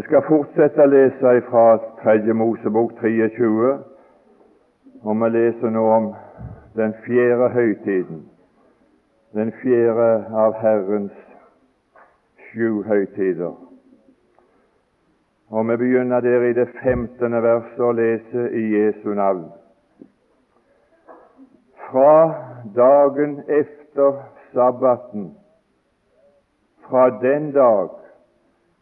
Vi skal fortsette å lese fra Tredje Mosebok 23, og vi leser nå om den fjerde høytiden, den fjerde av Herrens sju høytider. Og vi begynner der i det femtende verset og leser i Jesu navn. Fra dagen efter sabbaten, fra den dag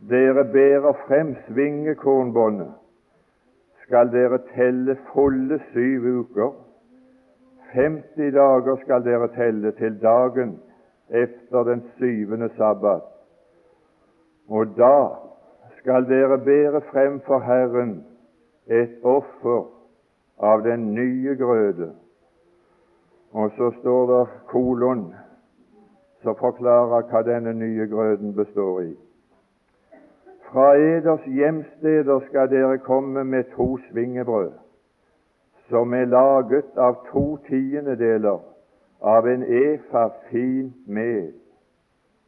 dere bærer frem svingekornbåndet, skal dere telle fulle syv uker. 50 dager skal dere telle til dagen efter den syvende sabbat. Og da skal dere bære frem for Herren et offer av den nye grøde. Og så står det kolon som forklarer hva denne nye grøden består i. Fra eders hjemsteder skal dere komme med to svingebrød, som er laget av to tiendedeler av en efa fint mel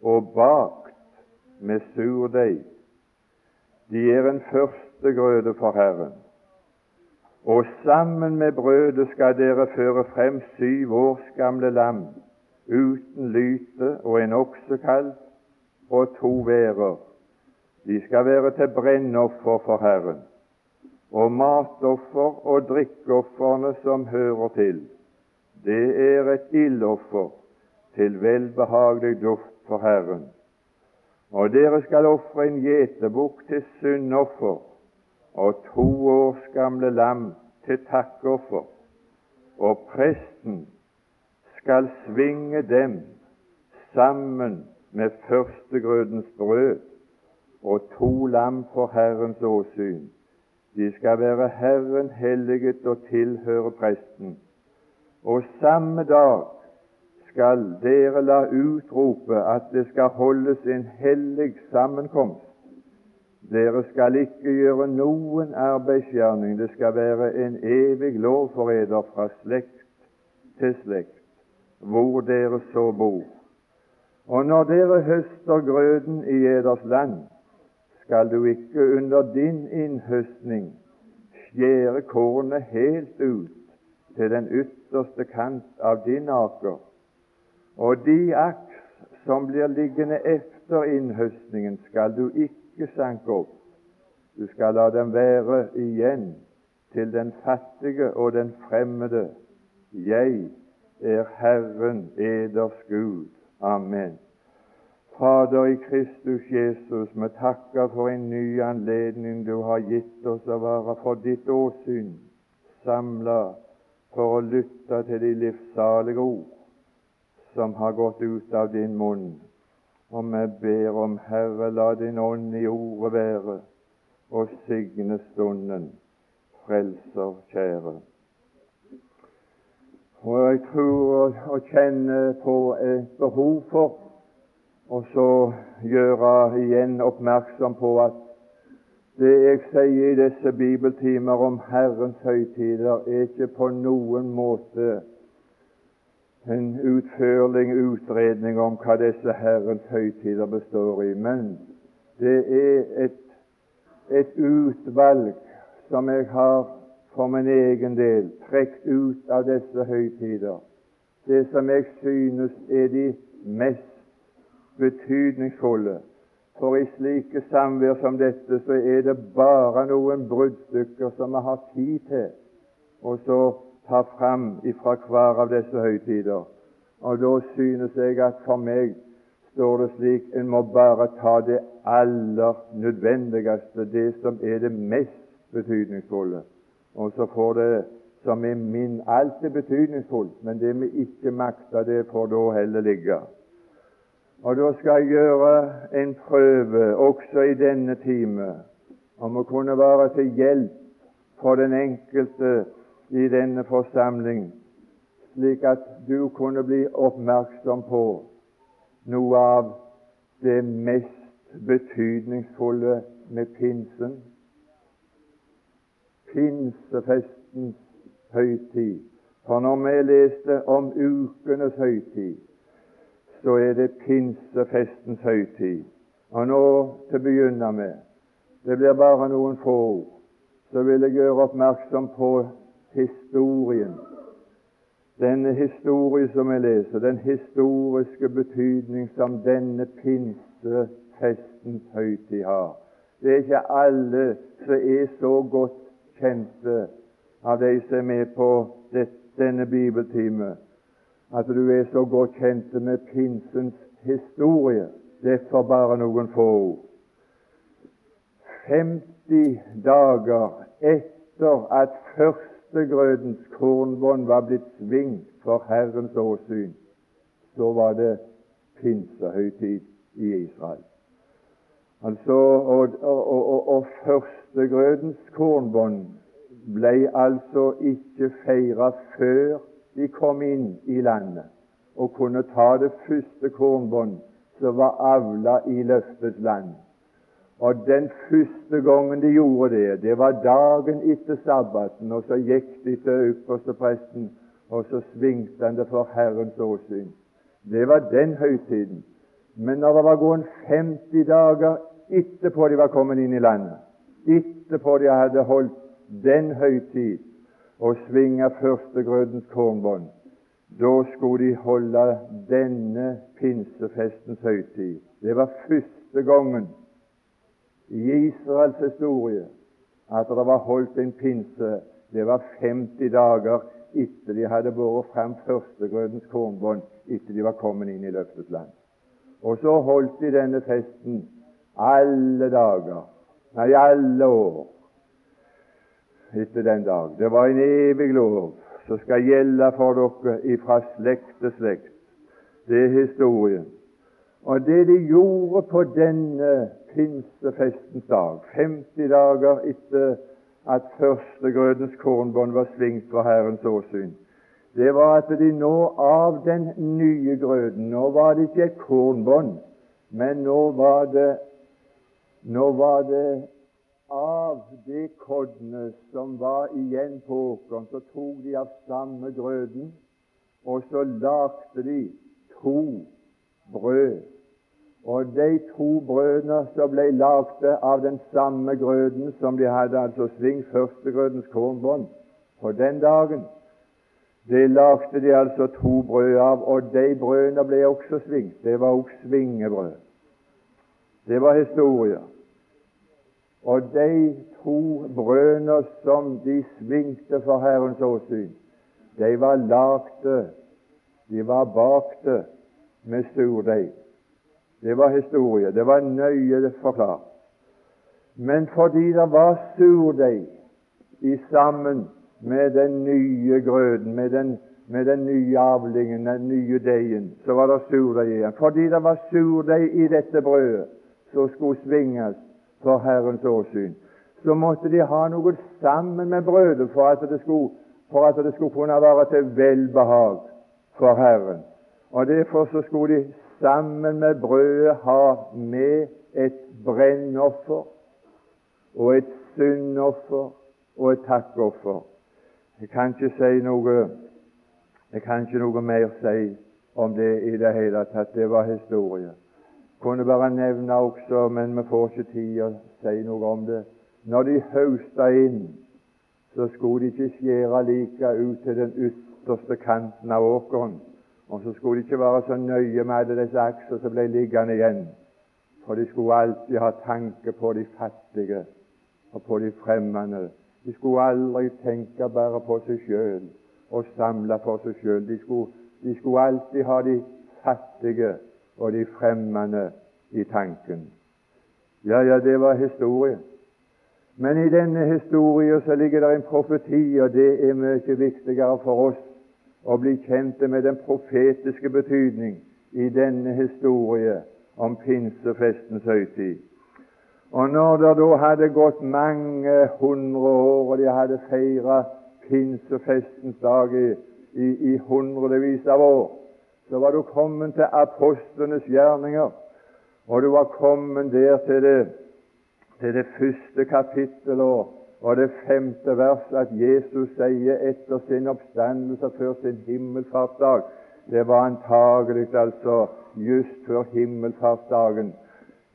og bakt med surdeig. De er en første grøde for Herren. Og sammen med brødet skal dere føre frem syv års gamle lam uten lyte og en oksekalv og to værer de skal være til brennoffer for Herren, og matoffer og drikkeofrene som hører til. Det er et ildoffer til velbehagelig duft for Herren. Og dere skal ofre en gjetebukk til syndoffer og to års gamle lam til takkoffer. Og presten skal svinge dem sammen med førstegrødens brød og to lam for Herrens åsyn. De skal være Herren helliget og tilhøre presten. Og samme dag skal dere la utrope at det skal holdes en hellig sammenkomst. Dere skal ikke gjøre noen arbeidsgjerning. Det skal være en evig lov for eder fra slekt til slekt, hvor dere så bor. Og når dere høster grøden i eders land, skal du ikke under din innhøstning skjære kornet helt ut til den ytterste kant av din aker. Og de aks som blir liggende efter innhøstningen, skal du ikke sanke opp. Du skal la dem være igjen til den fattige og den fremmede. Jeg er Herren eders Gud. Amen. Fader i Kristus Jesus, vi takker for en ny anledning du har gitt oss å være for ditt åsyn samla for å lytte til de livssalige ord som har gått ut av din munn. Og vi ber om, Herre, la din ånd i ordet være, og signe stunden, Frelser kjære. Og jeg tror å kjenne på et behov for og så gjøre igjen oppmerksom på at det jeg sier i disse bibeltimer om Herrens høytider, er ikke på noen måte en utførlig utredning om hva disse Herrens høytider består i, men det er et, et utvalg som jeg har for min egen del trukket ut av disse høytider. Det som jeg synes er de mest betydningsfulle. For i slike samvær som dette så er det bare noen bruddstykker som vi har tid til og så ta fram ifra hver av disse høytider. Og da synes jeg at for meg står det slik en må bare ta det aller nødvendigste, det som er det mest betydningsfulle. Og så får det som er min Alt er betydningsfullt, men det vi ikke makter, det får da heller ligge. Og da skal jeg gjøre en prøve også i denne time om å kunne være til hjelp for den enkelte i denne forsamling, slik at du kunne bli oppmerksom på noe av det mest betydningsfulle med pinsen. Pinsefestens høytid. For når vi leste om ukenes høytid, så er det pinsefestens høytid. Og nå til å begynne med Det blir bare noen få ord. Så vil jeg gjøre oppmerksom på historien. Denne historien som jeg leser, den historiske betydning som denne pinsefestens høytid har. Det er ikke alle som er så godt kjente av de som er med på denne bibeltime, at du er så godt kjent med pinsens historie. Derfor bare noen få ord. 50 dager etter at førstegrødens kornbånd var blitt svingt for Herrens åsyn, så var det pinsehøytid i Israel. Altså, og, og, og, og førstegrødens kornbånd ble altså ikke feira før de kom inn i landet og kunne ta det første kornbånd som var avla i løftets land. Og den første gangen de gjorde det, det var dagen etter sabbaten, og så gikk de til ypperstepresten, og så svingte han det for Herrens åsyn. Det var den høytiden. Men når det var gått 50 dager etterpå de var kommet inn i landet, etterpå de hadde holdt den høytid og svinge førstegrødens kornbånd, da skulle de holde denne pinsefestens høytid. Det var første gangen i Israels historie at det var holdt en pinse. Det var 50 dager etter de hadde båret fram førstegrødens kornbånd, etter de var kommet inn i løftets land. Og så holdt de denne festen alle dager, nei, alle år etter den dag. Det var en evig lov som skal gjelde for dere ifra slekt til slekt. Det er historien. Og det de gjorde på denne pinsefestens dag, 50 dager etter at førstegrødens kornbånd var svingt fra Herrens åsyn, det var at de nå av den nye grøden Nå var det ikke et kornbånd, men nå var det nå var det av de kornet som var igjen på åkeren, så tok de av samme grøden, og så lagde de to brød. Og de to brødene som ble lagd av den samme grøden som de hadde altså svingt førstegrødens kornbånd på den dagen, det lagde de altså to brød av, og de brødene ble også svingt. Det var også svingebrød. Det var historier. Og de to brødene som de svingte for Herrens åsyn, de var lagte, de var bakte med surdeig. Det var historie. Det var nøye forklart. Men fordi det var surdeig i sammen med den nye grøden, med den, med den nye avlingen, den nye deigen, så var det surdeig igjen. Fordi det var surdeig i dette brødet som skulle svinges for Herrens åsyn, så måtte de ha noe sammen med brødet for at det skulle, for at det skulle kunne være til velbehag for Herren. Og Derfor så skulle de sammen med brødet ha med et brennoffer og et syndoffer og et takkoffer. Jeg kan ikke si noe jeg kan ikke noe mer si om det i det hele tatt. Det var historie kunne bare nevne også, men vi får ikke tid å si noe om det. Når de hausta inn, så skulle de ikke skjære like ut til den ytterste kanten av åkeren. Og så skulle de ikke være så nøye med alle disse akser som ble liggende igjen. For de skulle alltid ha tanke på de fattige og på de fremmede. De skulle aldri tenke bare på seg sjøl og samle for seg sjøl. De, de, skulle alltid ha de fattige og de fremmede i tanken. Ja, ja, det var historie. Men i denne historien så ligger det en profeti, og det er mye viktigere for oss å bli kjente med den profetiske betydning i denne historie om pinsefestens høytid. Og når det da hadde gått mange hundre år, og de hadde feira pinsefestens dag i, i, i hundrevis av år, så var du kommet til apostlenes gjerninger, og du var kommet der til det, til det første kapittel og det femte vers at Jesus sier etter sin oppstandelse før sin himmelfartsdag Det var antagelig altså just før himmelfartsdagen.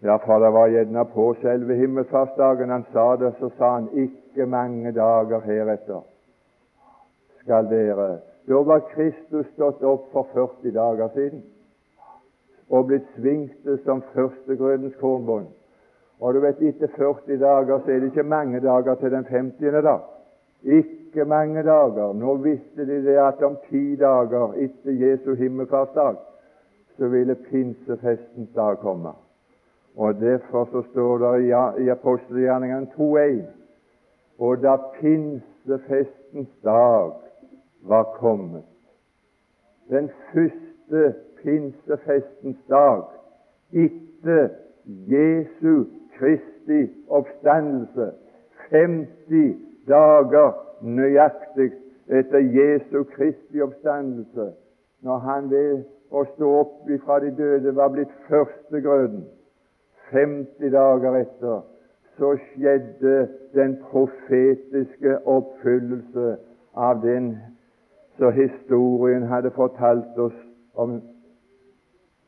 Ja, for det var gjerne på selve himmelfartsdagen han sa det, så sa han ikke mange dager heretter skal dere Da var Kristus stått opp for 40 dager siden og blitt svingte som førstegrønnens kornbånd. Og du vet, etter 40 dager så er det ikke mange dager til den 50. dag. Ikke mange dager. Nå visste de det at om ti dager etter Jesu himmelfartsdag så ville pinsefestens dag komme. Og Derfor så står det i apostelgjerningene 2.1 Og da pinsefestens dag var kommet, den første pinsefestens dag etter Jesu Kristi oppstandelse, 50 dager nøyaktig etter Jesu Kristi oppstandelse, når han ved å stå opp ifra de døde var blitt førstegrøden. 50 dager etter så skjedde den profetiske oppfyllelse av den som historien hadde fortalt oss om,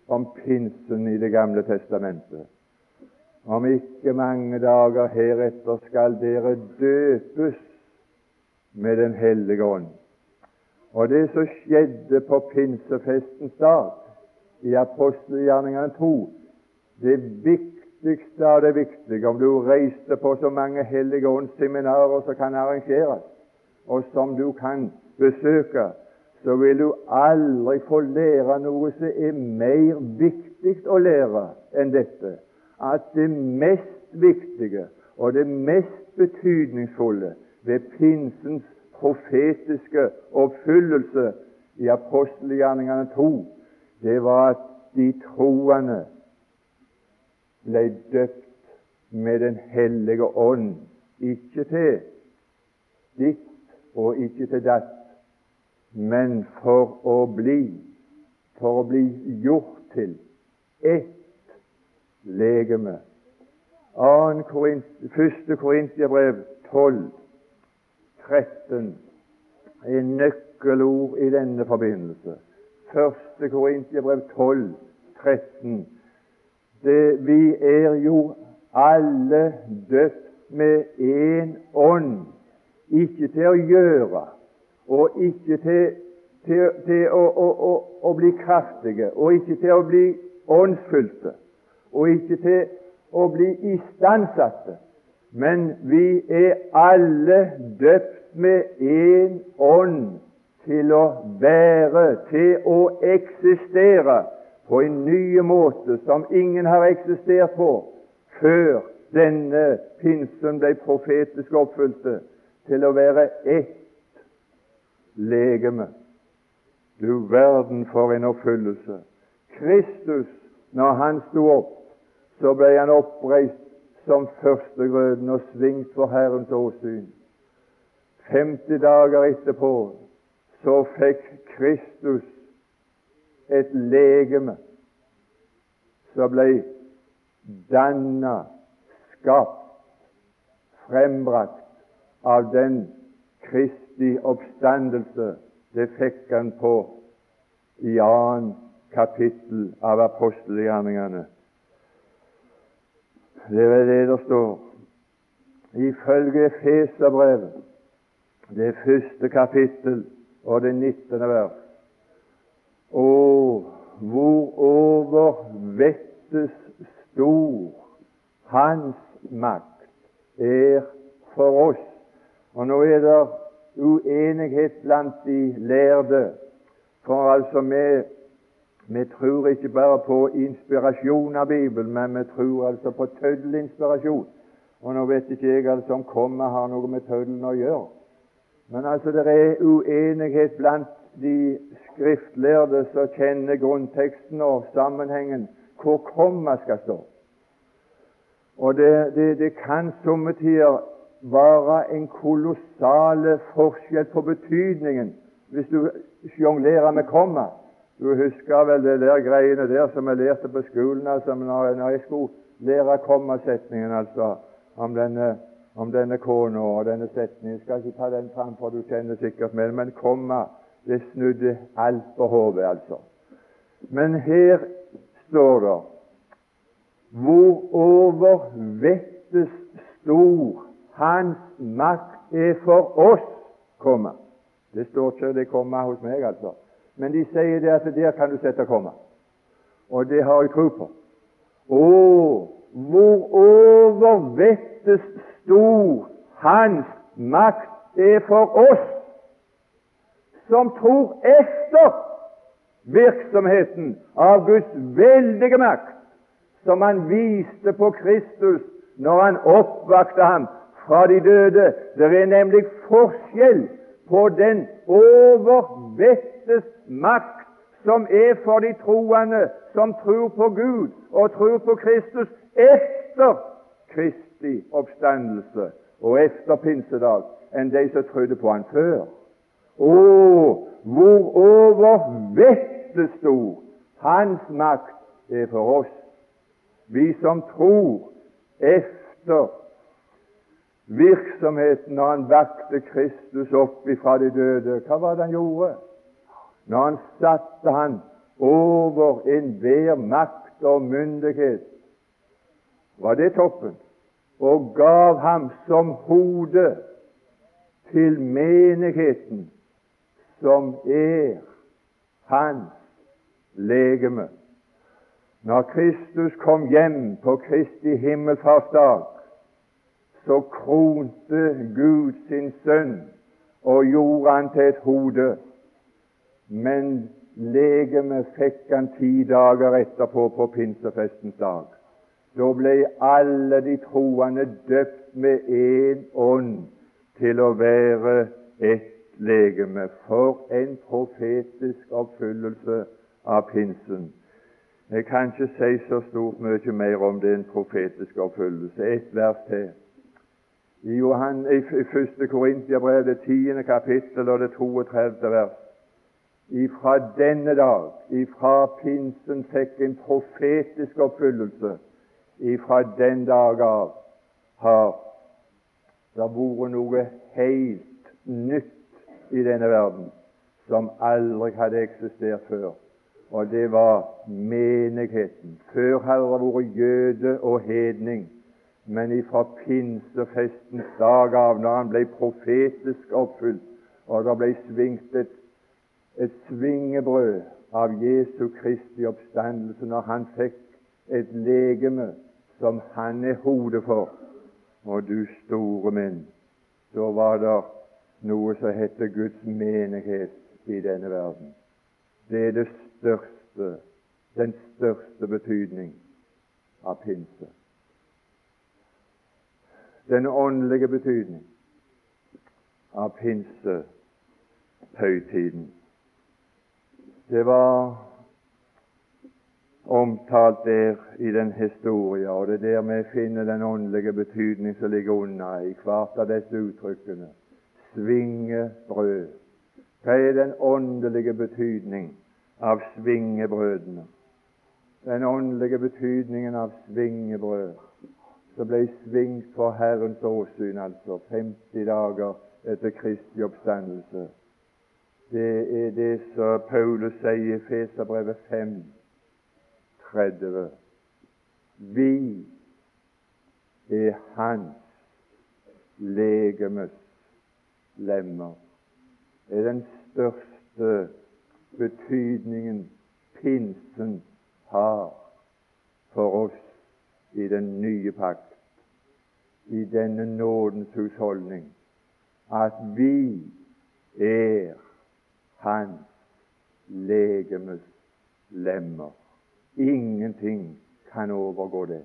om pinsen i Det gamle testamentet. Om ikke mange dager heretter skal dere døpes med Den hellige ånd. Og det som skjedde på pinsefestens dag i apostelgjerningene 2, det viktigste av det viktige om du reiste på så mange Hellige åndsseminarer som kan arrangeres, og som du kan besøke, så vil du aldri få lære noe som er mer viktig å lære enn dette. At det mest viktige og det mest betydningsfulle ved pinsens profetiske oppfyllelse i apostelgjerningene 2, det var at de troende ble døpt med Den hellige ånd, ikke til ditt og ikke til datt, men for å bli for å bli gjort til ett legeme. 1. Korintiabrev 12, 13 er nøkkelord i denne forbindelse. 1. Korintiabrev 12, 13. Det, vi er jo alle døpt med én ånd, ikke til å gjøre og ikke til, til, til å, å, å, å, bli kraftige, og ikke til å bli åndsfylte, og ikke til å bli istandsatte. Men vi er alle døpt med én ånd til å være, til å eksistere på en ny måte som ingen har eksistert på før denne pinsen ble profetisk oppfylte, til å være ett legeme. Du verden for en oppfyllelse. Kristus, når han sto opp, så ble han oppreist som førstegrøden og svingt for Herrens åsyn. 50 dager etterpå så fikk Kristus et legeme som ble danna, skapt, frembrakt av den Kristi oppstandelse, det fikk han på i annet kapittel av apostelgjerningene. Det er det det står. Ifølge Efeserbrevet, det første kapittel og det 19. vers. Å, hvorover vettes stor Hans makt er for oss og nå er det uenighet blant de lærde, for altså vi, vi tror ikke bare på inspirasjon av Bibelen, men vi tror altså på tøddelinspirasjon. Og nå vet ikke jeg altså om komma har noe med tøddelen å gjøre. Men altså det er uenighet blant de skriftlærde som kjenner grunnteksten og sammenhengen, hvor komma skal stå. Og det, det, det kan somme tider være en kolossal forskjell på betydningen hvis du sjonglerer med komma. Du husker vel det der greiene der som jeg lærte på skolen altså, når jeg skulle lære kommasetningen altså, om denne, om denne kona og denne setningen. Jeg skal ikke ta den fram, for du kjenner sikkert med den, men komma det snudde alt på hodet, altså. Men her står det hvor overvettes stor Hans makt er for oss, komma. Det står ikke det komma hos meg, altså. Men de sier det at der kan du sette komma. Og det har jeg tro på. Å, hvor overvettes stor Hans makt er for oss som tror efter virksomheten av Guds veldige makt, som han viste på Kristus når han oppvakte ham fra de døde. Det er nemlig forskjell på den overvettes makt som er for de troende som tror på Gud og tror på Kristus etter Kristi oppstandelse og etter pinsedag, enn de som trodde på Han før. Å, hvor overvettes stor Hans makt er for oss, vi som tror efter virksomheten når han vakte Kristus opp ifra de døde. Hva var det han gjorde? Når han satte han over enhver makt og myndighet, var det toppen, og gav ham som hode til menigheten, som er hans legeme. Når Kristus kom hjem på Kristi himmelfartsdag, så kronte Gud sin sønn og gjorde han til et hode. Men legemet fikk han ti dager etterpå på pinsefestens dag. Da ble alle de troende døpt med én ånd til å være ett legeme. For en profetisk oppfyllelse av pinsen. Jeg kan ikke si så stort mye mer om det en profetisk oppfyllelse. Ett vers til. I, Johan, i 1. Korintiabrev, det tiende kapittel og det 32. vers. Ifra denne dag, ifra pinsen, fikk en profetisk oppfyllelse. Ifra den dag av har det vært noe helt nytt i denne verden som aldri hadde eksistert før. Og det var menigheten. Før hadde det vært jøde og hedning men ifra pinsefestens dag av, når han ble profetisk oppfylt, og det ble svingt et, et svingebrød av Jesu Kristi oppstandelse, når han fikk et legeme som han er hodet for. Og du store min, så var det noe som heter Guds menighet i denne verden. Det er det største, den største betydning av pinse den åndelige betydning av pinsehøytiden. Det var omtalt der i den historien, og det er der vi finner den åndelige betydning som ligger unna i hvert av disse uttrykkene. Svingebrød. Hva er den åndelige betydning av svingebrødene? Den åndelige betydningen av svingebrød som ble svingt for Herrens åsyn, altså 50 dager etter Kristi oppstandelse. Det er det som Paulus sier i Feserbrevet 5, 30. Vi er hans legemes lemmer. Det er den største betydningen pinsen har for oss i den nye pakt, i denne nådens husholdning, at vi er hans legemes lemmer. Ingenting kan overgå det.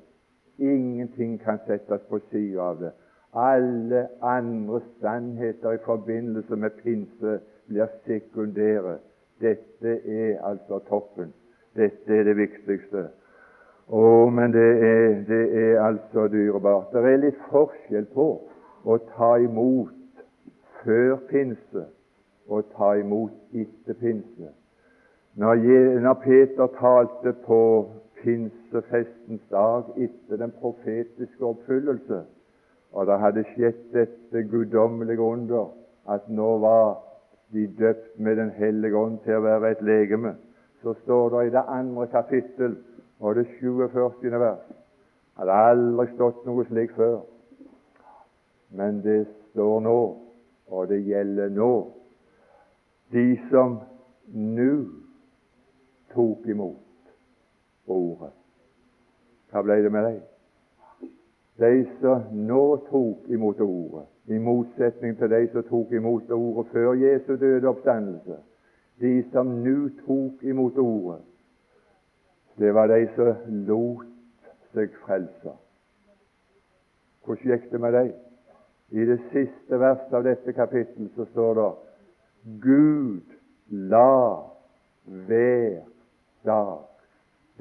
Ingenting kan settes på sida av det. Alle andre sannheter i forbindelse med pinse blir sekundære. Dette er altså toppen. Dette er det viktigste. Å, men det er, det er altså dyrebart. Det er litt forskjell på å ta imot før pinse og ta imot etter pinse. Når, når Peter talte på pinsefestens dag etter den profetiske oppfyllelse, og det hadde skjedd dette guddommelige under, at nå var de døpt med Den hellige ånd til å være et legeme, så står det i det andre kapittel og det 47. vers Hadde aldri stått noe slikt før. Men det står nå, og det gjelder nå, de som nå tok imot ordet. Hva ble det med dem? De som nå tok imot ordet, i motsetning til de som tok imot ordet før Jesu døde oppstandelse. De som nå tok imot ordet, det var de som lot seg frelse. Hvordan gikk det med dem? I det siste verset av dette kapittel så står det Gud la hver dag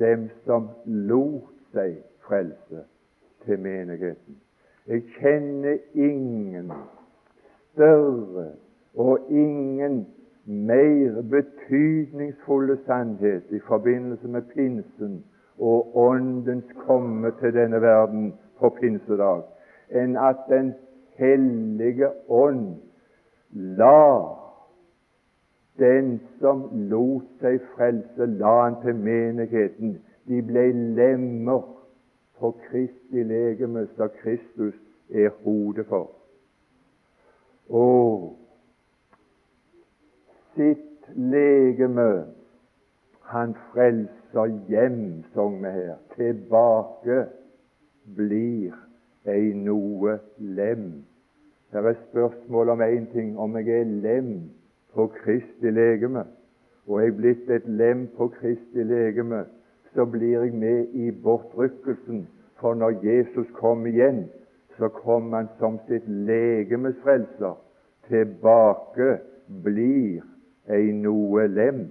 dem som lot seg frelse, til menigheten. Jeg kjenner ingen større og ingen mer betydningsfulle sannhet i forbindelse med pinsen og Åndens komme til denne verden på pinsedag enn at Den hellige ånd la den som lot seg frelse, la han til menigheten. De ble lemmer på Kristi legeme, som Kristus er hodet for. Og sitt legeme han frelser hjem, sang vi her. Tilbake blir ei noe lem. Det er spørsmål om én ting, om jeg er lem på Kristi legeme. Og jeg blitt et lem på Kristi legeme, så blir jeg med i bortrykkelsen. For når Jesus kom igjen, så kom han som sitt legemes frelser. Tilbake blir ei noe lem.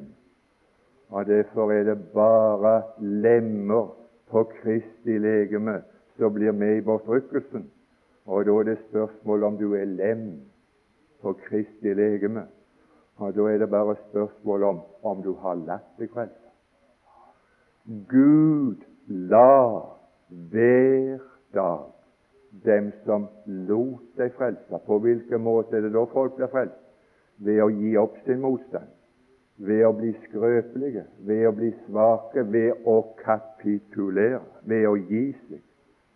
Og Derfor er det bare lemmer på Kristi legeme som blir med i bortrykkelsen. Og da er det spørsmål om du er lem på Kristi legeme. Og da er det bare spørsmål om om du har latt deg frelse. Gud la hver dag dem som lot deg frelse. På hvilken måte er det da folk blir frelst? Ved å gi opp sin motstand, ved å bli skrøpelige, ved å bli svake, ved å kapitulere, ved å gi seg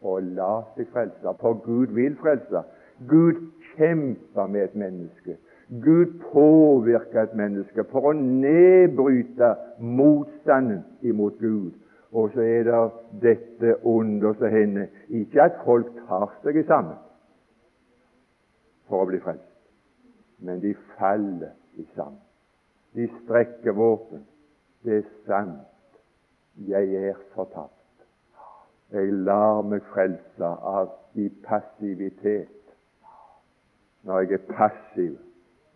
og la seg frelse. For Gud vil frelse. Gud kjemper med et menneske. Gud påvirker et menneske for å nedbryte motstanden imot Gud. Og så er det dette under som hender. Ikke at folk tar seg sammen for å bli frelst, men de faller i sand. De strekker våpen. Det er sant. Jeg er fortapt. Jeg lar meg frelse av i passivitet. Når jeg er passiv,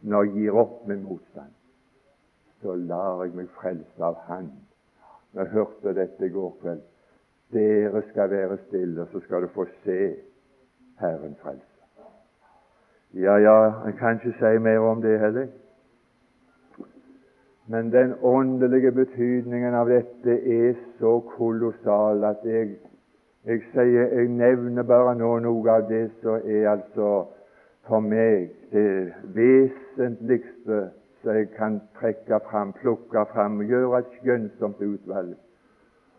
når jeg gir opp min motstand, så lar jeg meg frelse av Han. Jeg hørte dette i går kveld. Dere skal være stille, så skal du få se Herren frelse. Ja, ja, jeg kan ikke si mer om det heller. Men den åndelige betydningen av dette er så kolossal at jeg, jeg sier jeg nevner bare nå noe av det som er altså for meg det vesentligste som jeg kan trekke fram, plukke fram, gjøre et skjønnsomt utvalg.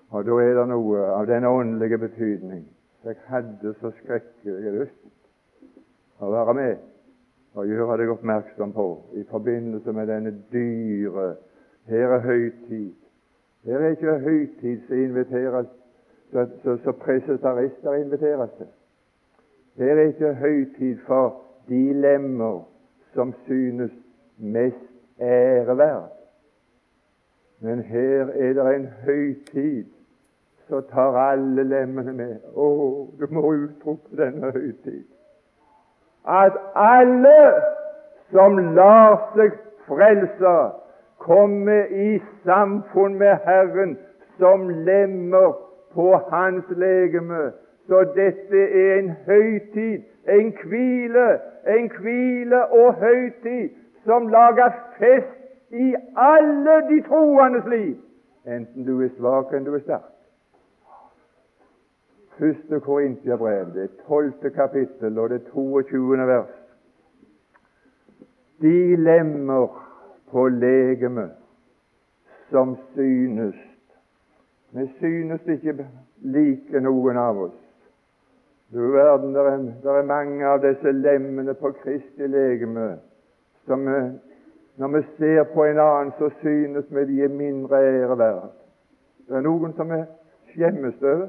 Og da er det noe av den åndelige betydning jeg hadde så skrekkelig lyst å være med og gjøre deg oppmerksom på i forbindelse med denne dyre Her er høytid. Her er ikke høytid som inviteres, så pressetarister inviteres til. Her er ikke høytid for dilemmer som synes mest æreverd. Men her er det en høytid så tar alle lemmene med. Å, du må utrope denne høytid. At alle som lar seg frelse, kommer i samfunn med Herren som lemmer på Hans legeme. Så dette er en høytid en hvile, en hvile og høytid som lager fest i alle de troendes liv, enten du er svak eller du er sterk. Første Korintiabrev, det tolvte kapittel og det 22. vers. De lemmer på legemet som synes Vi synes ikke like noen av oss. Du verden, det er, er, mange av disse lemmene på Kristi legeme som når vi ser på en annen, så synes vi de er mindre ære verd. Det er noen som er skjemmes over.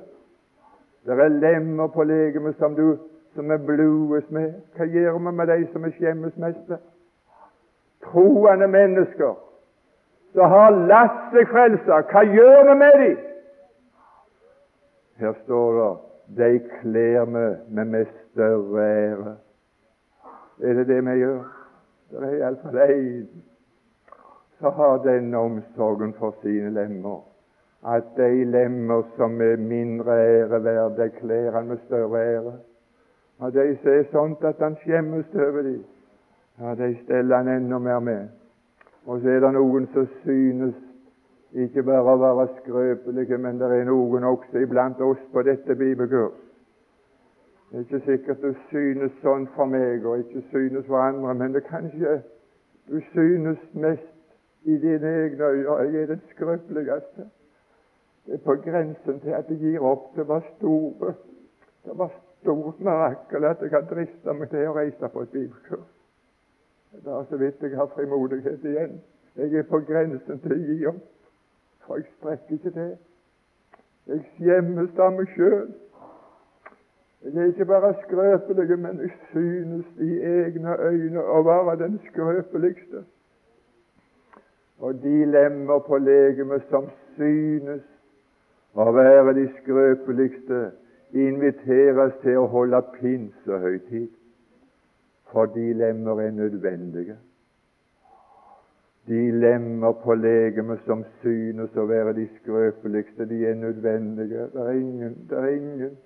Det er lemmer på legemet som du som er blues med. Hva gjør vi med de som er skjemmes mest? Troende mennesker som har latt seg frelse. Hva gjør vi med dem? Her står det de kler vi med med større ære. Er det det vi gjør? Det er iallfall én som har den omsorgen for sine lemmer at de lemmer som er mindre ære verd, de kler han med større ære. Og de som er sånt at han skjemmes over dem, ja, de steller han enda mer med. Og så er det noen som synes ikke bare å være skrøpelige, men det er noen også iblant oss på dette bibelkurs. Det er ikke sikkert du synes sånn for meg, og ikke synes for andre, men det kanskje du synes mest i dine egne øyne. Jeg er den skrøpeligste. Det er på grensen til at jeg gir opp. Det var store Det var stort mirakel at jeg har drista meg til å reise på et bibelkurs. Det er så vidt jeg har frimodighet igjen. Jeg er på grensen til å gi opp, for jeg strekker ikke til. Jeg skjemmes av meg sjøl. Jeg er ikke bare skrøpelig, men jeg synes i egne øyne å være den skrøpeligste. Og de lemmer på legemet som synes å være de skrøpeligste, inviteres til å holde pinsehøytid, for de lemmer er nødvendige. De lemmer på legemet som synes å være de skrøpeligste, de er nødvendige. Det er ingen, det er ingen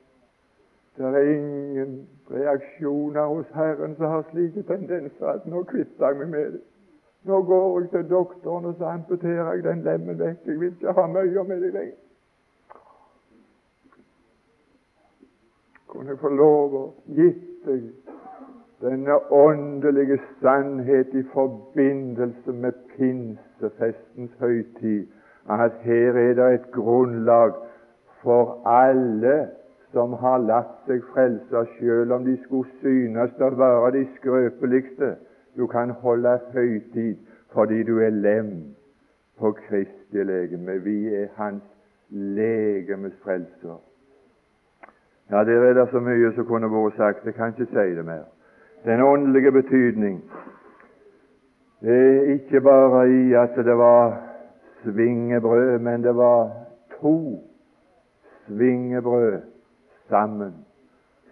det er ingen reaksjoner hos Herren som har slike tendenser at nå kvitter jeg meg med det. Nå går jeg til doktoren, og så amputerer jeg den lemmen vekk. Jeg vil ikke ha mye med det lenger. Kunne få lov å gitt deg denne åndelige sannhet i forbindelse med pinsefestens høytid, at her er det et grunnlag for alle som har latt seg frelse, selv om de skulle synes å være de skrøpeligste du kan holde høytid fordi du er lem på Kristi legeme. Vi er Hans legemes frelser. Ja, det er det så mye som kunne vært sagt. Jeg kan ikke si det mer. Den åndelige betydning det er ikke bare i at det var svingebrød, men det var to svingebrød sammen.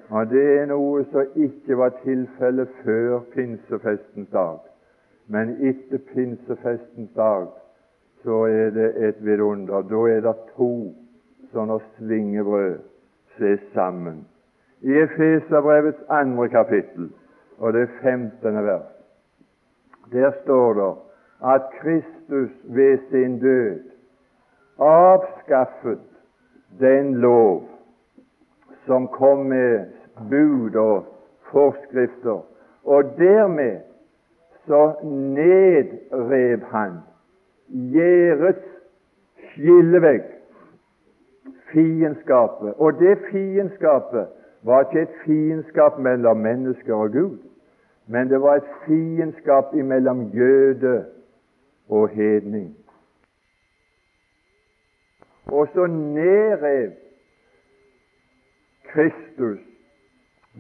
Og Det er noe som ikke var tilfellet før pinsefestens dag. Men etter pinsefestens dag så er det et vidunder. Da er det to sånne svingebrød er sammen. I Efeserbrevets andre kapittel og det femtende vers, der står det at Kristus ved sin død avskaffet den lov som kom med bud og forskrifter. Og dermed så nedrev han gjerdets skillevegg, fiendskapet. Og det fiendskapet var ikke et fiendskap mellom mennesker og Gud, men det var et fiendskap mellom jøde og hedning. Og så nedrev Kristus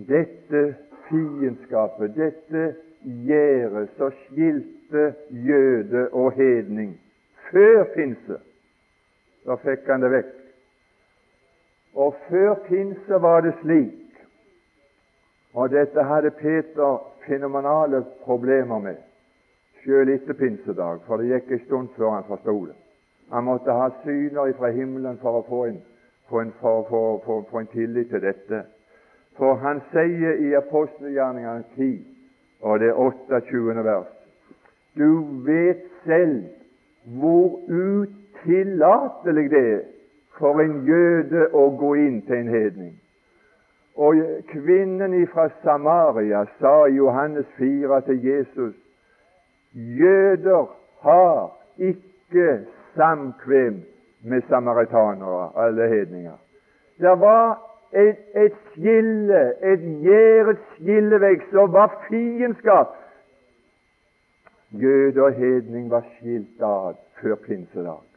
dette fiendskapet, dette gjerdet som skilte jøde og hedning før pinse, da fikk han det vekk. Og før pinse var det slik, og dette hadde Peter fenomenale problemer med, sjøl etter pinsedag, for det gikk en stund før han forsto det. Han måtte ha syner fra himmelen for å få en, for en, for, for, en tillit til dette. For han sier i apostelgjerningene 10 og det 28. vers Du vet selv hvor utillatelig det er for en jøde å gå inn til en hedning. Og kvinnen fra Samaria sa i Johannes 4 til Jesus Jøder har ikke samkvem med samaritanere, alle hedninger. Det var et, et skille, et gjerdets skillevegg som var fiendskap. Jøde og hedning var skilt ad før pinsedag.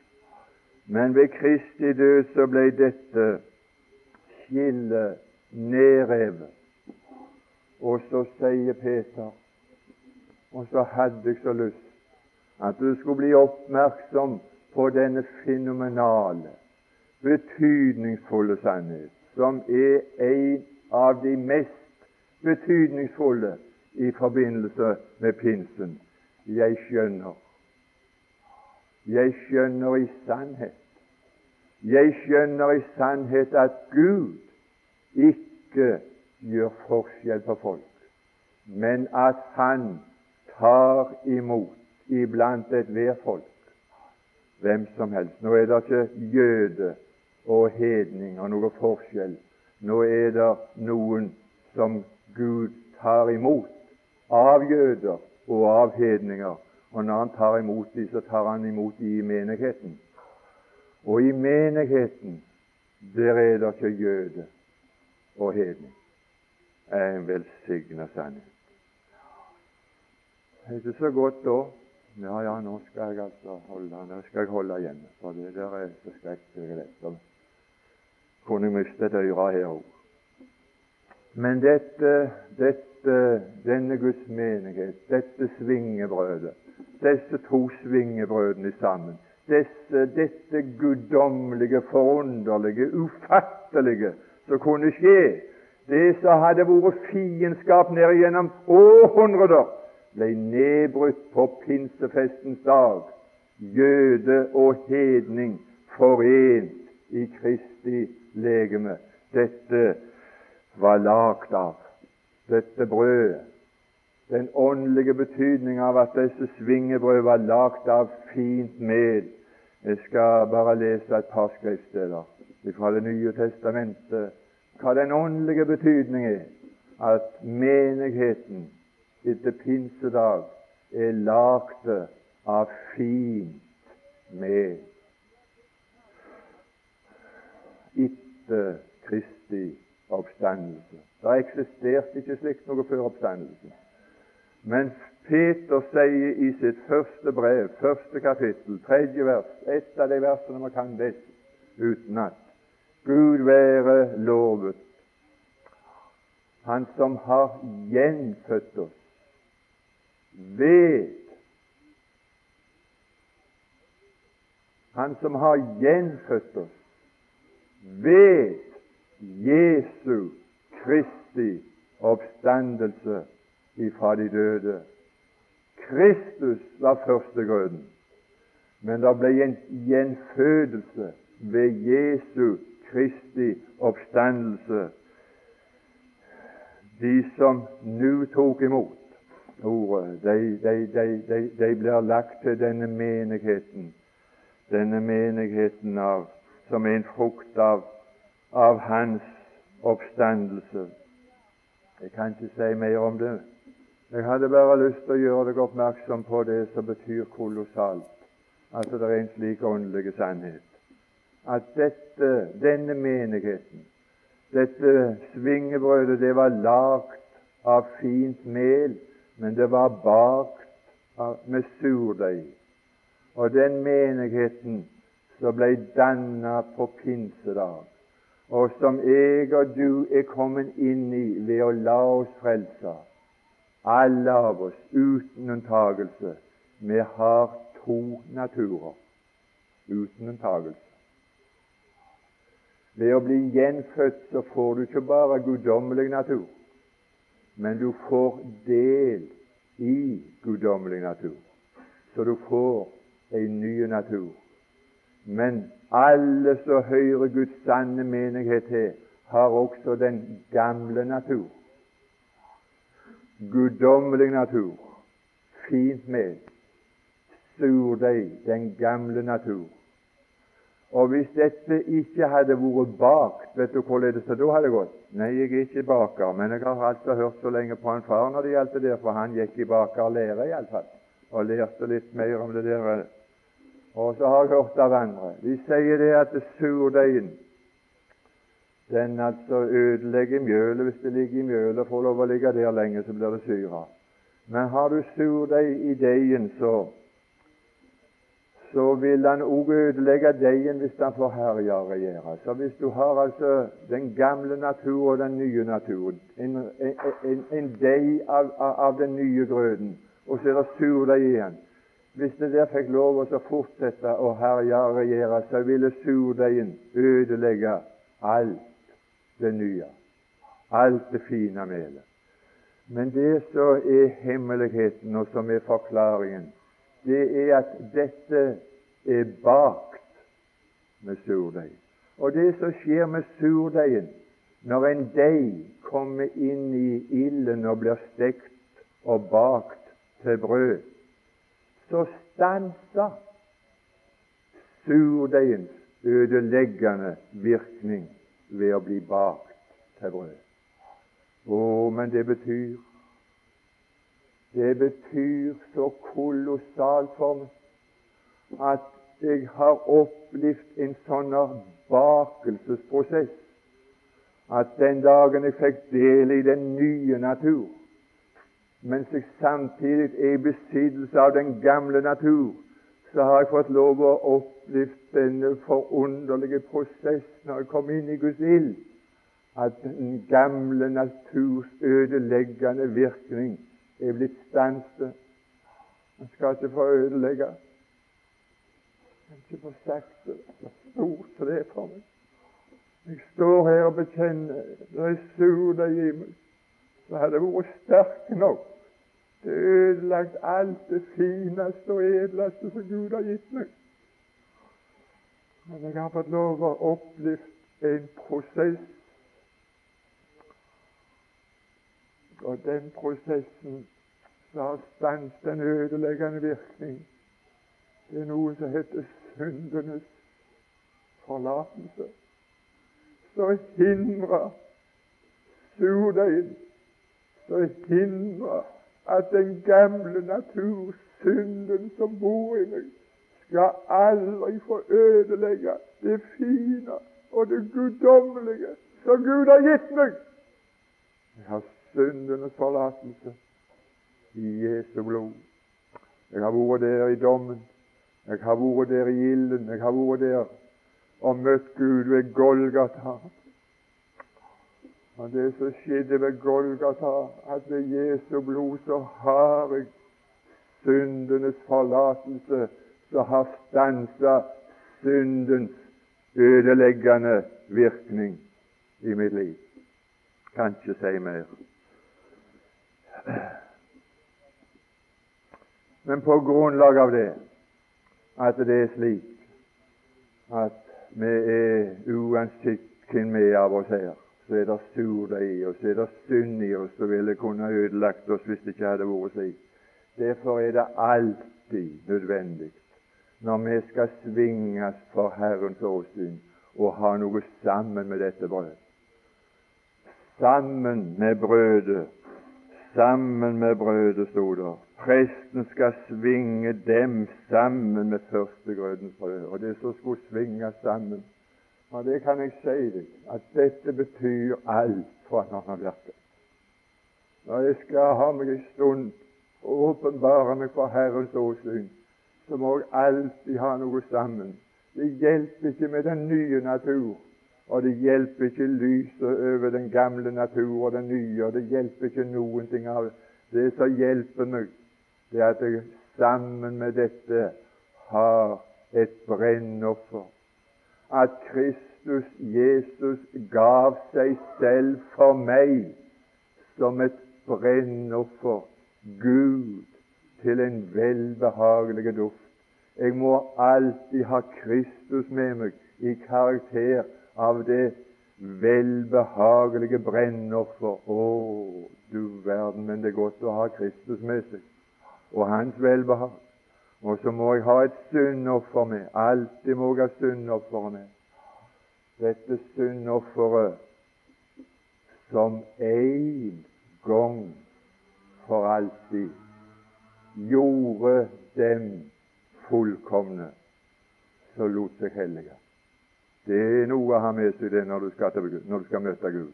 Men ved Kristi død så ble dette skillet nedrevet. Og så sier Peter, og så hadde jeg så lyst at du skulle bli oppmerksom på denne fenomenale, betydningsfulle sannhet, som er en av de mest betydningsfulle i forbindelse med pinsen. Jeg skjønner. Jeg skjønner i sannhet. Jeg skjønner i sannhet at Gud ikke gjør forskjell på folk, men at Han tar imot iblant ethvert folk hvem som helst. Nå er det ikke jøde og hedning og noe forskjell. Nå er det noen som Gud tar imot av jøder og av hedninger. Og når han tar imot dem, så tar han imot dem i menigheten. Og i menigheten, der er det ikke jøde og hedning. Det er en velsigna sannhet. Er det så godt da ja, ja, nå skal jeg altså holde nå skal jeg holde hjemme, for det der er så skrekkelig lett. Kunne miste et øre her òg. Men dette, dette, denne Guds menighet, dette svingebrødet, disse to svingebrødene sammen, disse, dette guddommelige, forunderlige, ufattelige som kunne skje, det som hadde vært fiendskap ned gjennom århundrer, ble nedbrutt på pinsefestens dag. Jøde og hedning forent i Kristi legeme. Dette var lagd av dette brødet. Den åndelige betydning av at disse svingebrød var lagd av fint mel. Jeg skal bare lese et par skriftsteder fra Det nye testamentet hva den åndelige betydning er at menigheten etter pinsedag er lagd av fint mel. Etter Kristi oppstandelse. Det eksisterte ikke slikt noe før oppstandelsen. Men Peter sier i sitt første brev, første kapittel, tredje vers, et av de versene man kan best utenat Gud være lovet, Han som har gjenfødt oss ved Han som har gjenfødt oss ved Jesu Kristi oppstandelse ifra de døde. Kristus var førstegrøden, men det ble en gjenfødelse ved Jesu Kristi oppstandelse. De som nå tok imot ordet, de, de, de, de, blir lagt til denne menigheten, denne menigheten av, som er en frukt av, av Hans oppstandelse. Jeg kan ikke si mer om det. Jeg hadde bare lyst til å gjøre deg oppmerksom på det som betyr kolossalt, at det er en slik åndelig sannhet. At dette, denne menigheten, dette svingebrødet, det var lagd av fint mel men det var bakt med surdeig. Og den menigheten som ble danna på pinsedag, og som jeg og du er kommet inn i ved å la oss frelse, alle av oss uten unntagelse, vi har to naturer uten unntagelse. Ved å bli gjenfødt så får du ikke bare guddommelig natur, men du får del i guddommelig natur. Så du får en ny natur. Men alle som hører Guds sanne menighet til, har også den gamle natur. Guddommelig natur, fint med, Sur deg, den gamle natur. Og hvis dette ikke hadde vært bakt, vet du hvorledes det da hadde gått? Nei, jeg er ikke baker, men jeg har altså hørt så lenge på en far når det gjaldt det der, for han gikk i bakerlære iallfall, og lærte litt mer om det der. Og så har jeg hørt av andre De sier det at surdeigen den altså ødelegger mjølet. Hvis det ligger i mjølet og får lov å ligge der lenge, så blir det syre. Men har du surdeig i deigen, så så vil han òg ødelegge deigen hvis han får herje og regjere. Så hvis du har altså den gamle natur og den nye natur, en, en, en deig av, av, den nye grøten, og så er det surdeig igjen Hvis det der fikk lov å fortsette å herje og regjere, så ville surdeigen ødelegge alt det nye, alt det fine melet. Men det som er hemmeligheten, og som er forklaringen, det er at dette er bakt med surdeig. Og det som skjer med surdeigen når en deig kommer inn i ilden og blir stekt og bakt til brød, så stanser surdeigens ødeleggende virkning ved å bli bakt til brød. Å, men det betyr Det betyr så kolossalt for meg at jeg har opplevd en sånn bakelsesprosess at den dagen jeg fikk del i den nye natur, mens jeg samtidig er i besittelse av den gamle natur, så har jeg fått lov å oppleve denne forunderlige prosessen når jeg kom inn i Guds ild, at den gamle naturs ødeleggende virkning er blitt stanset. Han skal ikke få ødelegge. Man kan ikke få sagt det. Så stort som det er for meg. Jeg står her og bekjenner det er sur i meg. Så hadde jeg vært sterk nok det ødelagt alt det fineste og edleste som Gud har gitt meg. Men jeg har fått lov å oppleve en prosess. Og den prosessen som har stanset en ødeleggende virkning, det er noe som heter syndenes forlatelse. Så hindrer surdeigen, så hindrer at den gamle natur, synden som bor i meg, skal aldri få ødelegge det fine og det guddommelige som Gud har gitt meg. Jeg har syndenes forlatelse i Jesu blod. Jeg har vært der i dommen. Jeg har vært der i ilden. Jeg har vært der og møtt Gud ved Golgata. Og det som skjedde ved Golgata, at ved Jesu blod så har jeg syndenes forlatelse, som har stansa syndens ødeleggende virkning i mitt liv. Kan ikke si mer. Men på grunnlag av det, at det er slik at vi er uansett hvem vi er av oss her, så er det surdeig i oss, så er det synd i oss som ville kunne ødelagt oss hvis det ikke hadde vært slik. Derfor er det alltid nødvendig når vi skal svinges for Herrens åsyn, og ha noe sammen med dette brød. Sammen med brødet. Sammen med brødet, sto det. Presten skal svinge dem sammen med førstegrødens brød. Og det som skulle svinges sammen, og det kan jeg si deg, at dette betyr alt for han har virket. Når jeg skal ha meg en stund og åpenbare meg for Herrens åsyn, så må jeg alltid ha noe sammen. Det hjelper ikke med den nye natur, og det hjelper ikke lyset over den gamle natur og den nye, og det hjelper ikke noen ting av det. Det som hjelper meg, det er at jeg sammen med dette har et brennoffer at Kristus Jesus gav seg selv for meg som et brennoffer, Gud, til en velbehagelig duft. Jeg må alltid ha Kristus med meg i karakter av det velbehagelige brennoffer. Å, du verden, men det er godt å ha Kristus med seg og hans velbehag. Og så må jeg ha et syndoffer med. Alltid må jeg ha syndofferet med. Dette syndofferet som en gang for alltid gjorde dem fullkomne. som lot seg hellige. Det er noe å ha med seg det når du skal, når du skal møte Gud,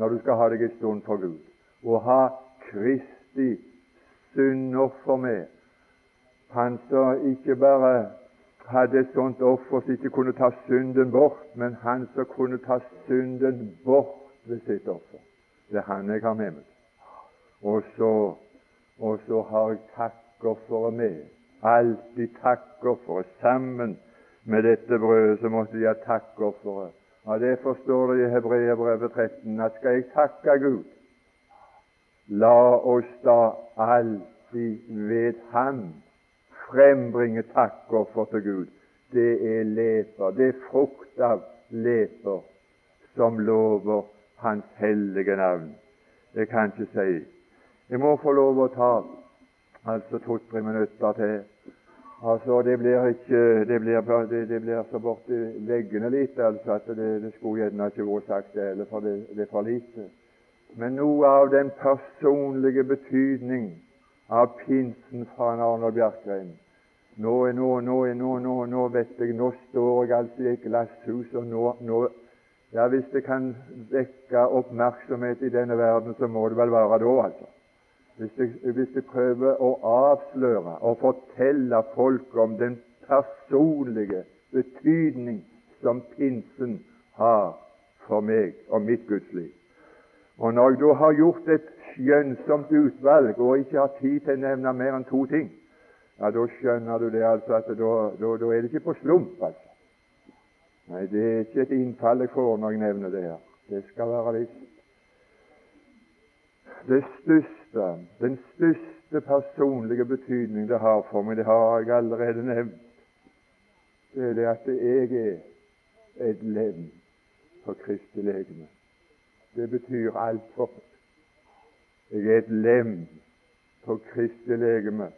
når du skal ha deg en stund for Gud. Å ha Kristi syndoffer med. Han som ikke bare hadde et sånt offer som ikke kunne ta synden bort, men han som kunne ta synden bort ved sitt offer. Det er han jeg har med meg. Og så, og så har jeg takkofferet med. Alltid takkofferet. Sammen med dette brødet så måtte de ha takkofferet. Ja, det forstår du i Hebreabrevet 13 at skal jeg takke Gud, la oss da alltid ved Ham frembringe takkoffer til Gud. Det er leper, det er frukt av leper som lover Hans hellige navn. Jeg kan ikke si Jeg må få lov å ta altså to-tre minutter til. Altså, Det blir ikke, det blir, det, det blir så borti veggene litt altså, at det, det skulle gjerne ikke vært sagt det, eller for det, det er for lite. Men noe av den personlige betydning av pinsen fra Arnold Bjerkreim nå, nå, nå, nå, nå, nå vet jeg, nå står jeg altså i et glasshus, og nå, nå ja, Hvis det kan vekke oppmerksomhet i denne verden, så må det vel være da, altså. Hvis jeg, hvis jeg prøver å avsløre og fortelle folk om den personlige betydning som pinsen har for meg og mitt gudsliv. Og når jeg da har gjort et skjønnsomt utvalg og ikke har tid til å nevne mer enn to ting, ja, da skjønner du det altså at da, da, da er det ikke på slump, altså. Nei, det er ikke et innfall jeg får når jeg nevner det her. Det skal være visst. Det største, den største personlige betydning det har for meg, det har jeg allerede nevnt, det er det at jeg er et lem på Kristi legeme. Det betyr alt for meg. Jeg er et lem på Kristi legeme,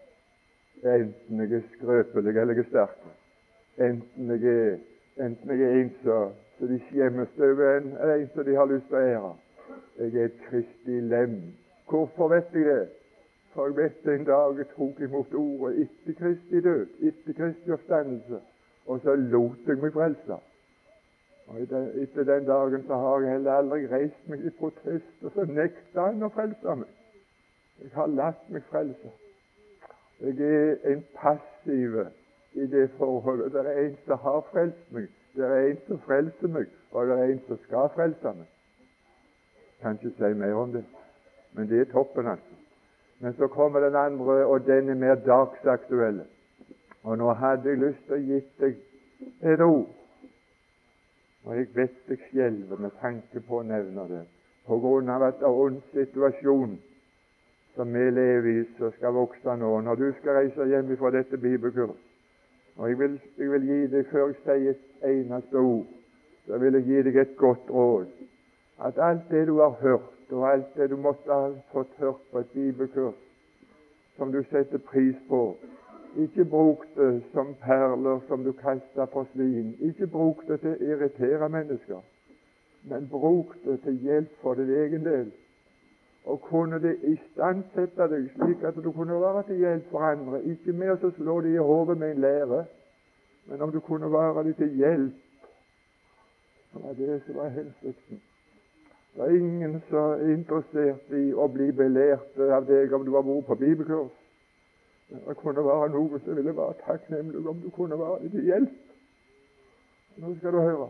enten jeg er skrøpelig eller jeg er sterk. Enten jeg er, enten jeg er en som de skjemmes over, eller en som de har lyst til å ære. Jeg er et Kristi lem. Hvorfor vet jeg det? For jeg vet en dag jeg tok imot ordet etter Kristi død, etter Kristi oppstandelse, og så lot jeg meg frelse. Og Etter den dagen så har jeg heller aldri reist meg i protest, og så nekta han å frelse meg. Jeg har latt meg frelse. Jeg er en passiv i det forholdet. Det er en som har frelst meg, det er en som frelser meg, og det er en som skal frelse meg. Kan ikke si mer om det, men det er toppen, altså. Men så kommer den andre, og den er mer dagsaktuell. Og nå hadde jeg lyst til å gi deg et ord og jeg vet jeg skjelver med tanke på å nevne det, på grunn av at det er en situasjon som vi lever i, som skal vokse nå. Når du skal reise hjem fra dette bibelkurs Og jeg vil, jeg vil gi deg, før jeg sier et eneste ord, så vil jeg gi deg et godt råd. At alt det du har hørt, og alt det du måtte ha fått hørt på et bibelkurs, som du setter pris på, ikke bruk det som perler som du kaster på svin. Ikke bruk det til å irritere mennesker, men bruk det til hjelp for din egen del. Og kunne det istandsette deg slik at du kunne være til hjelp for andre. Ikke med å slå dem i hodet med en lære, men om du kunne være dem til hjelp. Det var det som var hensikten. Det er ingen som er interessert i å bli belært av deg om du har vært på bibelkurs. Det kunne være noe som ville være takknemlig om du kunne være litt til hjelp. Nå skal du høre.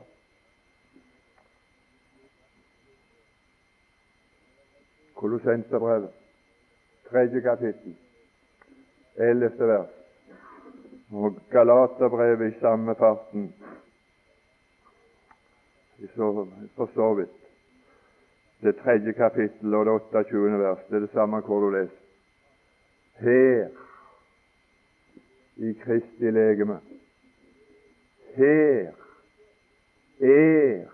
Kolossenserbrevet, tredje kapittel, ellevte vers. Og Galaterbrevet i samme farten, for så vidt. Det tredje kapittel og det 28. vers. Det er det samme hvor du leser. Her i Kristi legeme. Her er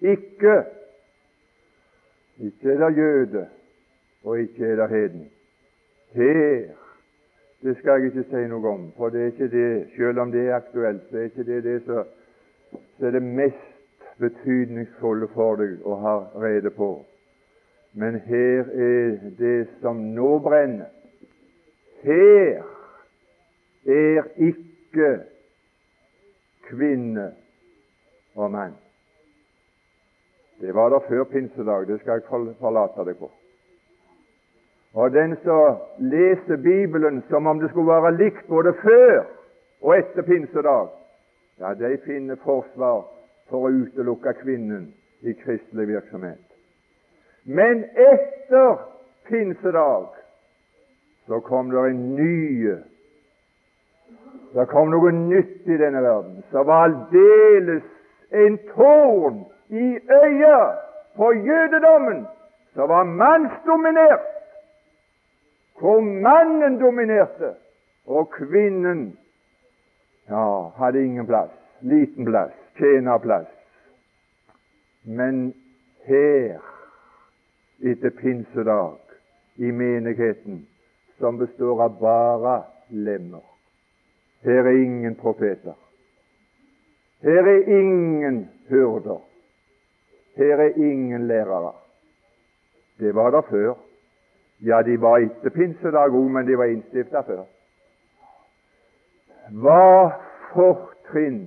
ikke Ikke er det jøde, og ikke er det heden. Her det skal jeg ikke si noe om, for det er ikke det, selv om det er aktuelt, så er ikke det det som er det mest betydningsfulle for deg å ha rede på. Men her er det som nå brenner. Her er ikke kvinne og mann. Det var der før pinsedag, det skal jeg forlate deg på. Og den som leser Bibelen som om det skulle være likt både før og etter pinsedag, ja, de finner forsvar for å utelukke kvinnen i kristelig virksomhet. Men etter pinsedag så kom det en ny. Det kom noe nytt i denne verden som var aldeles en tårn i øyet på jødedommen, som var mannsdominert, hvor mannen dominerte, og kvinnen ja, hadde ingen plass, liten plass, tjenerplass. Men her, etter pinsedag, i menigheten, som består av bare lemmer Her er ingen profeter. Her er ingen hyrder. Her er ingen lærere. Det var der før. Ja, de var etter pinsedag òg, men de var innstifta før. Hva fortrinn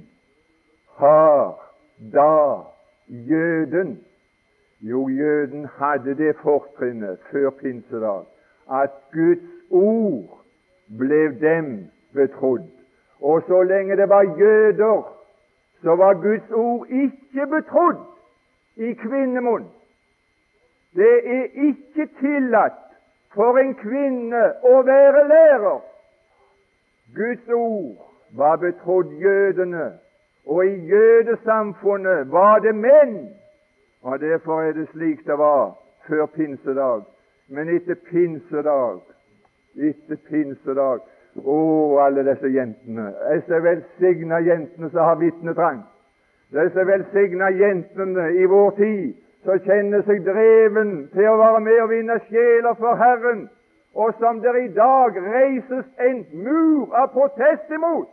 har da jøden? Jo, jøden hadde det fortrinnet før pinsedag at Guds ord ble dem betrodd. Og så lenge det var jøder, så var Guds ord ikke betrodd i kvinnemunn. Det er ikke tillatt for en kvinne å være lærer. Guds ord var betrodd jødene, og i jødesamfunnet var det menn. Og Derfor er det slik det var før pinsedag. Men etter pinsedag, etter pinsedag Å, alle disse jentene, disse velsigna jentene som har vitnetrang, disse velsigna jentene i vår tid som kjenner seg dreven til å være med og vinne sjeler for Herren, og som der i dag reises en mur av protest imot,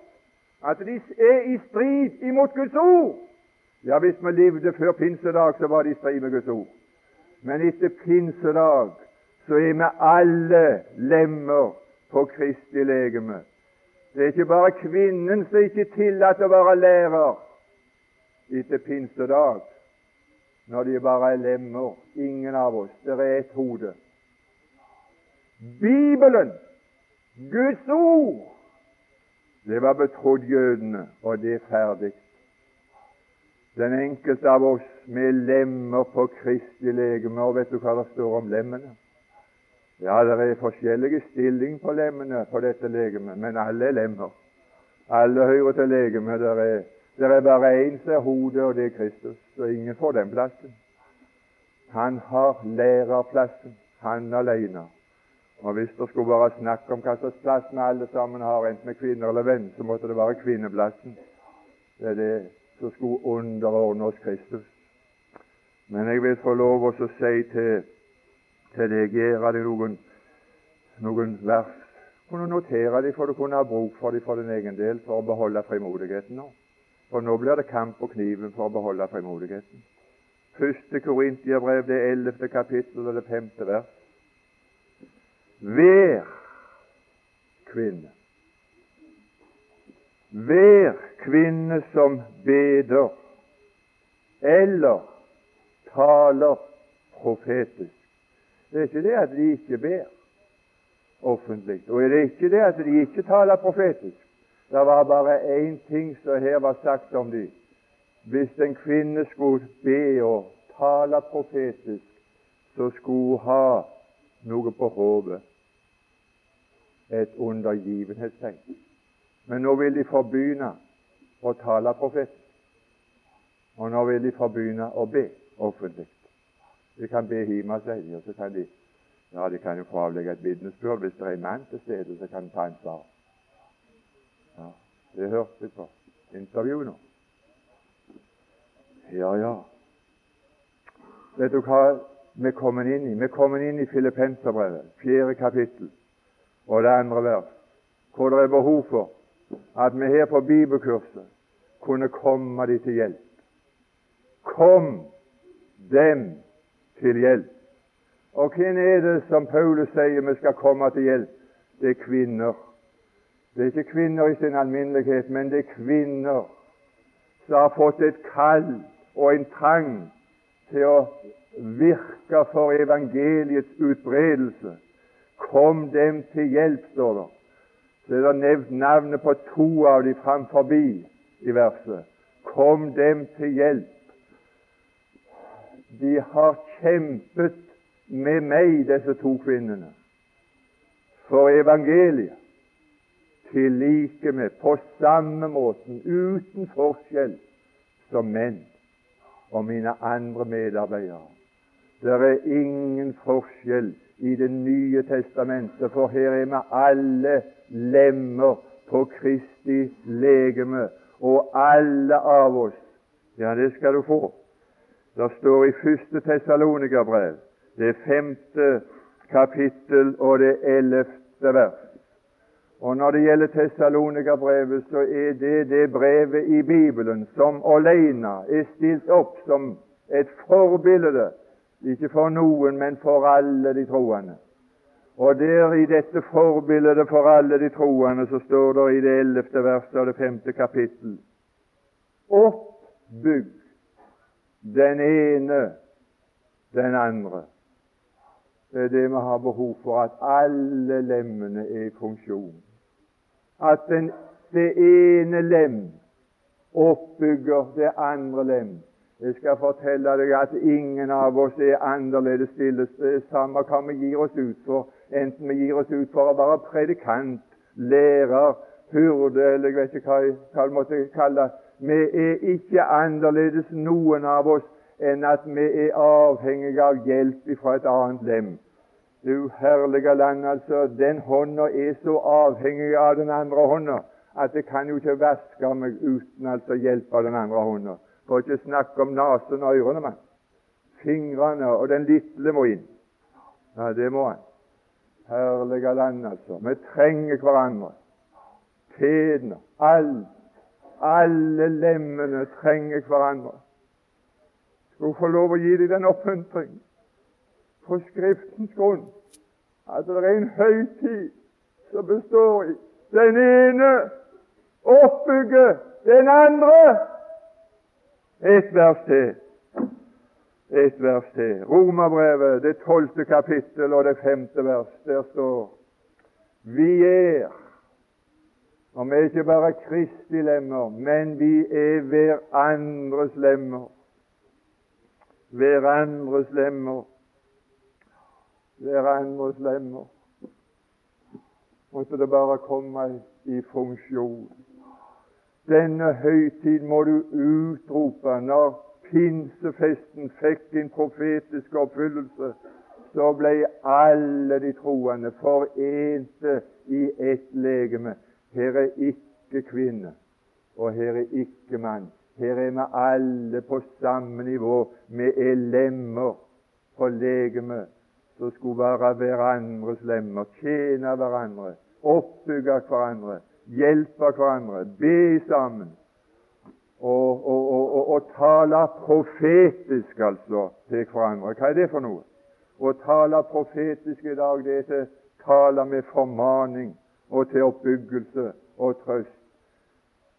at de er i strid imot Guds ord. Ja, hvis vi levde før pinsedag, så var de i strid med Guds ord. Men etter pinsedag så er vi alle lemmer på Kristi legeme. Det er ikke bare kvinnen som ikke er tillatt å være lærer etter pinsedag, når de bare er lemmer. Ingen av oss. Det er et hode. Bibelen, Guds ord, det var betrodd jødene, og det er ferdig. Den enkelte av oss med lemmer på Kristi legeme. Og vet du hva det står om lemmene? Ja, det er forskjellige stilling på lemmene på dette legemet, men alle er lemmer. Alle hører til legemet. Det er, er bare én som er hodet, og det er Kristus. Så ingen får den plassen. Han har lærerplassen, han alene. Og Hvis det skulle være snakk om hva slags plass vi alle sammen har, enten med kvinner eller venn, så måtte det være kvinneplassen. Det er det som skulle underordne oss Kristus. Men jeg vil få lov å si til, til deg gjøre deg noen, noen vers. Kunne notere dem, for du kunne ha bruk for dem for din egen del for å beholde frimodigheten nå. For nå blir det kamp på kniven for å beholde frimodigheten. Første Korintierbrev, det ellevte kapittel og det femte vers. Hver kvinne Hver kvinne som beder eller taler profetisk Det er ikke det at de ikke ber offentlig, og det er ikke det at de ikke taler profetisk. Det var bare én ting som her var sagt om dem. Hvis en kvinne skulle be og tale profetisk, så skulle hun ha noe på hodet et undergivenhetstegn. Men nå vil de forbegynne å tale profetisk. Og nå vil de forbegynne å be offentlig. De kan be hjemme, sier og så kan de ja, de kan jo få avlegge et vitnesbyrd hvis det er en mann til stede, så kan de ta ansvar. Ja, det hørte vi på intervjuet nå. Ja, ja. Vet du hva vi er kommet inn i? Vi er kommet inn i Filippenserbrevet, fjerde kapittel og det andre vers, hvor det er behov for at vi her på bibelkurset kunne komme dem til hjelp. Kom dem til hjelp. Og hvem er det som Paulus sier vi skal komme til hjelp? Det er kvinner. Det er ikke kvinner i sin alminnelighet, men det er kvinner som har fått et kall og en trang til å virke for evangeliets utbredelse. Kom dem til hjelp, står det. Så er det nevnt navnet på to av dem framfor i verset. Kom dem til hjelp. De har kjempet med meg, disse to kvinnene, for evangeliet til like med, på samme måten, uten forskjell, som menn og mine andre medarbeidere. Det er ingen forskjell i Det nye testamentet, for her er vi alle lemmer på Kristi legeme, og alle av oss Ja, det skal du få. Det står i første Tessalonikerbrev, det femte kapittel og det ellevte vers. Og Når det gjelder Tessalonikerbrevet, så er det det brevet i Bibelen som alene er stilt opp som et forbilde ikke for noen, men for alle de troende. Og der i dette forbildet for alle de troende så står det i det ellevte verset av det femte kapittel Oppbygg den ene den andre. Det er det vi har behov for, at alle lemmene er i funksjon. At den, det ene lem oppbygger det andre lem jeg skal fortelle deg at ingen av oss er annerledes stille, samme hva vi gir oss ut for, enten vi gir oss ut for å være predikant, lærer, hurde eller jeg vet ikke hva jeg måtte kalle det. Vi er ikke annerledes noen av oss enn at vi er avhengige av hjelp fra et annet lem. Du herlige land, altså, den hånda er så avhengig av den andre hånda at det kan jo ikke vaske meg uten altså hjelp av den andre hånda. For ikke snakke om nesen og ørene, mann. Fingrene og den lille må inn. Ja, det må han. Herlige land, altså. Vi trenger hverandre. Tedene, alt. Alle lemmene trenger hverandre. Skulle få lov å gi dem den oppmuntring på Skriftens grunn at det er en høytid som består i den ene oppbygger den andre. Et vers til. Et vers til. Romerbrevet, det tolvte kapittel og det femte vers. Der står Vi er og vi er ikke bare Kristi lemmer, men vi er hverandres lemmer. Hverandres lemmer. Hverandres lemmer. Måtte det bare komme i funksjon. Denne høytid må du utrope. Når pinsefesten fikk din profetiske oppfyllelse, så ble alle de troende forente i ett legeme. Her er ikke kvinne, og her er ikke mann. Her er vi alle på samme nivå. Vi er lemmer på legemet som skulle være hverandres lemmer, tjene hverandre, oppbygge hverandre hjelpe hverandre, be sammen og, og, og, og, tale profetisk altså til hverandre. Hva er det for noe? Å tale profetisk i dag, det er til tale med formaning og til oppbyggelse og trøst.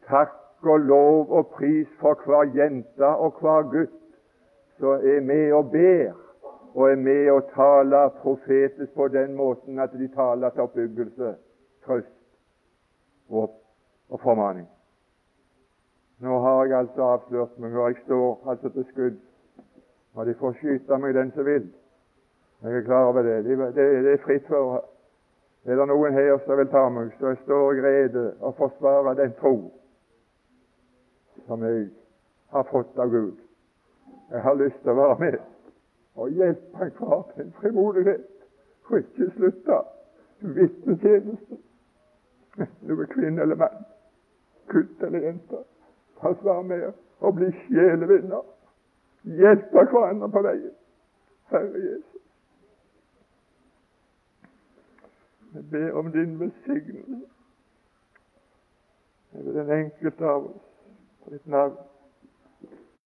Takk og lov og pris for hver jente og hver gutt som er med og ber, og er med og taler profetisk på den måten at de taler til oppbyggelse, trøst og, og formaning. Nå har jeg altså avslørt meg, og jeg står altså til skudd. Og de får skyte meg, den som vil. Jeg er klar over det. Det, det, det er fritt for. Er det noen her som vil ta meg, så jeg står jeg rede og forsvarer den tro som jeg har fått av Gud. Jeg har lyst til å være med og hjelpe enhver til en frimodighet, og ikke slutte vitnetjenesten du er kvinne eller mann, gutt eller jente. Pass være med og bli sjelevinner. Hjelpe hverandre på veien. Herre Jesus. Jeg ber om din velsignelse over den enkelte av oss på ditt navn.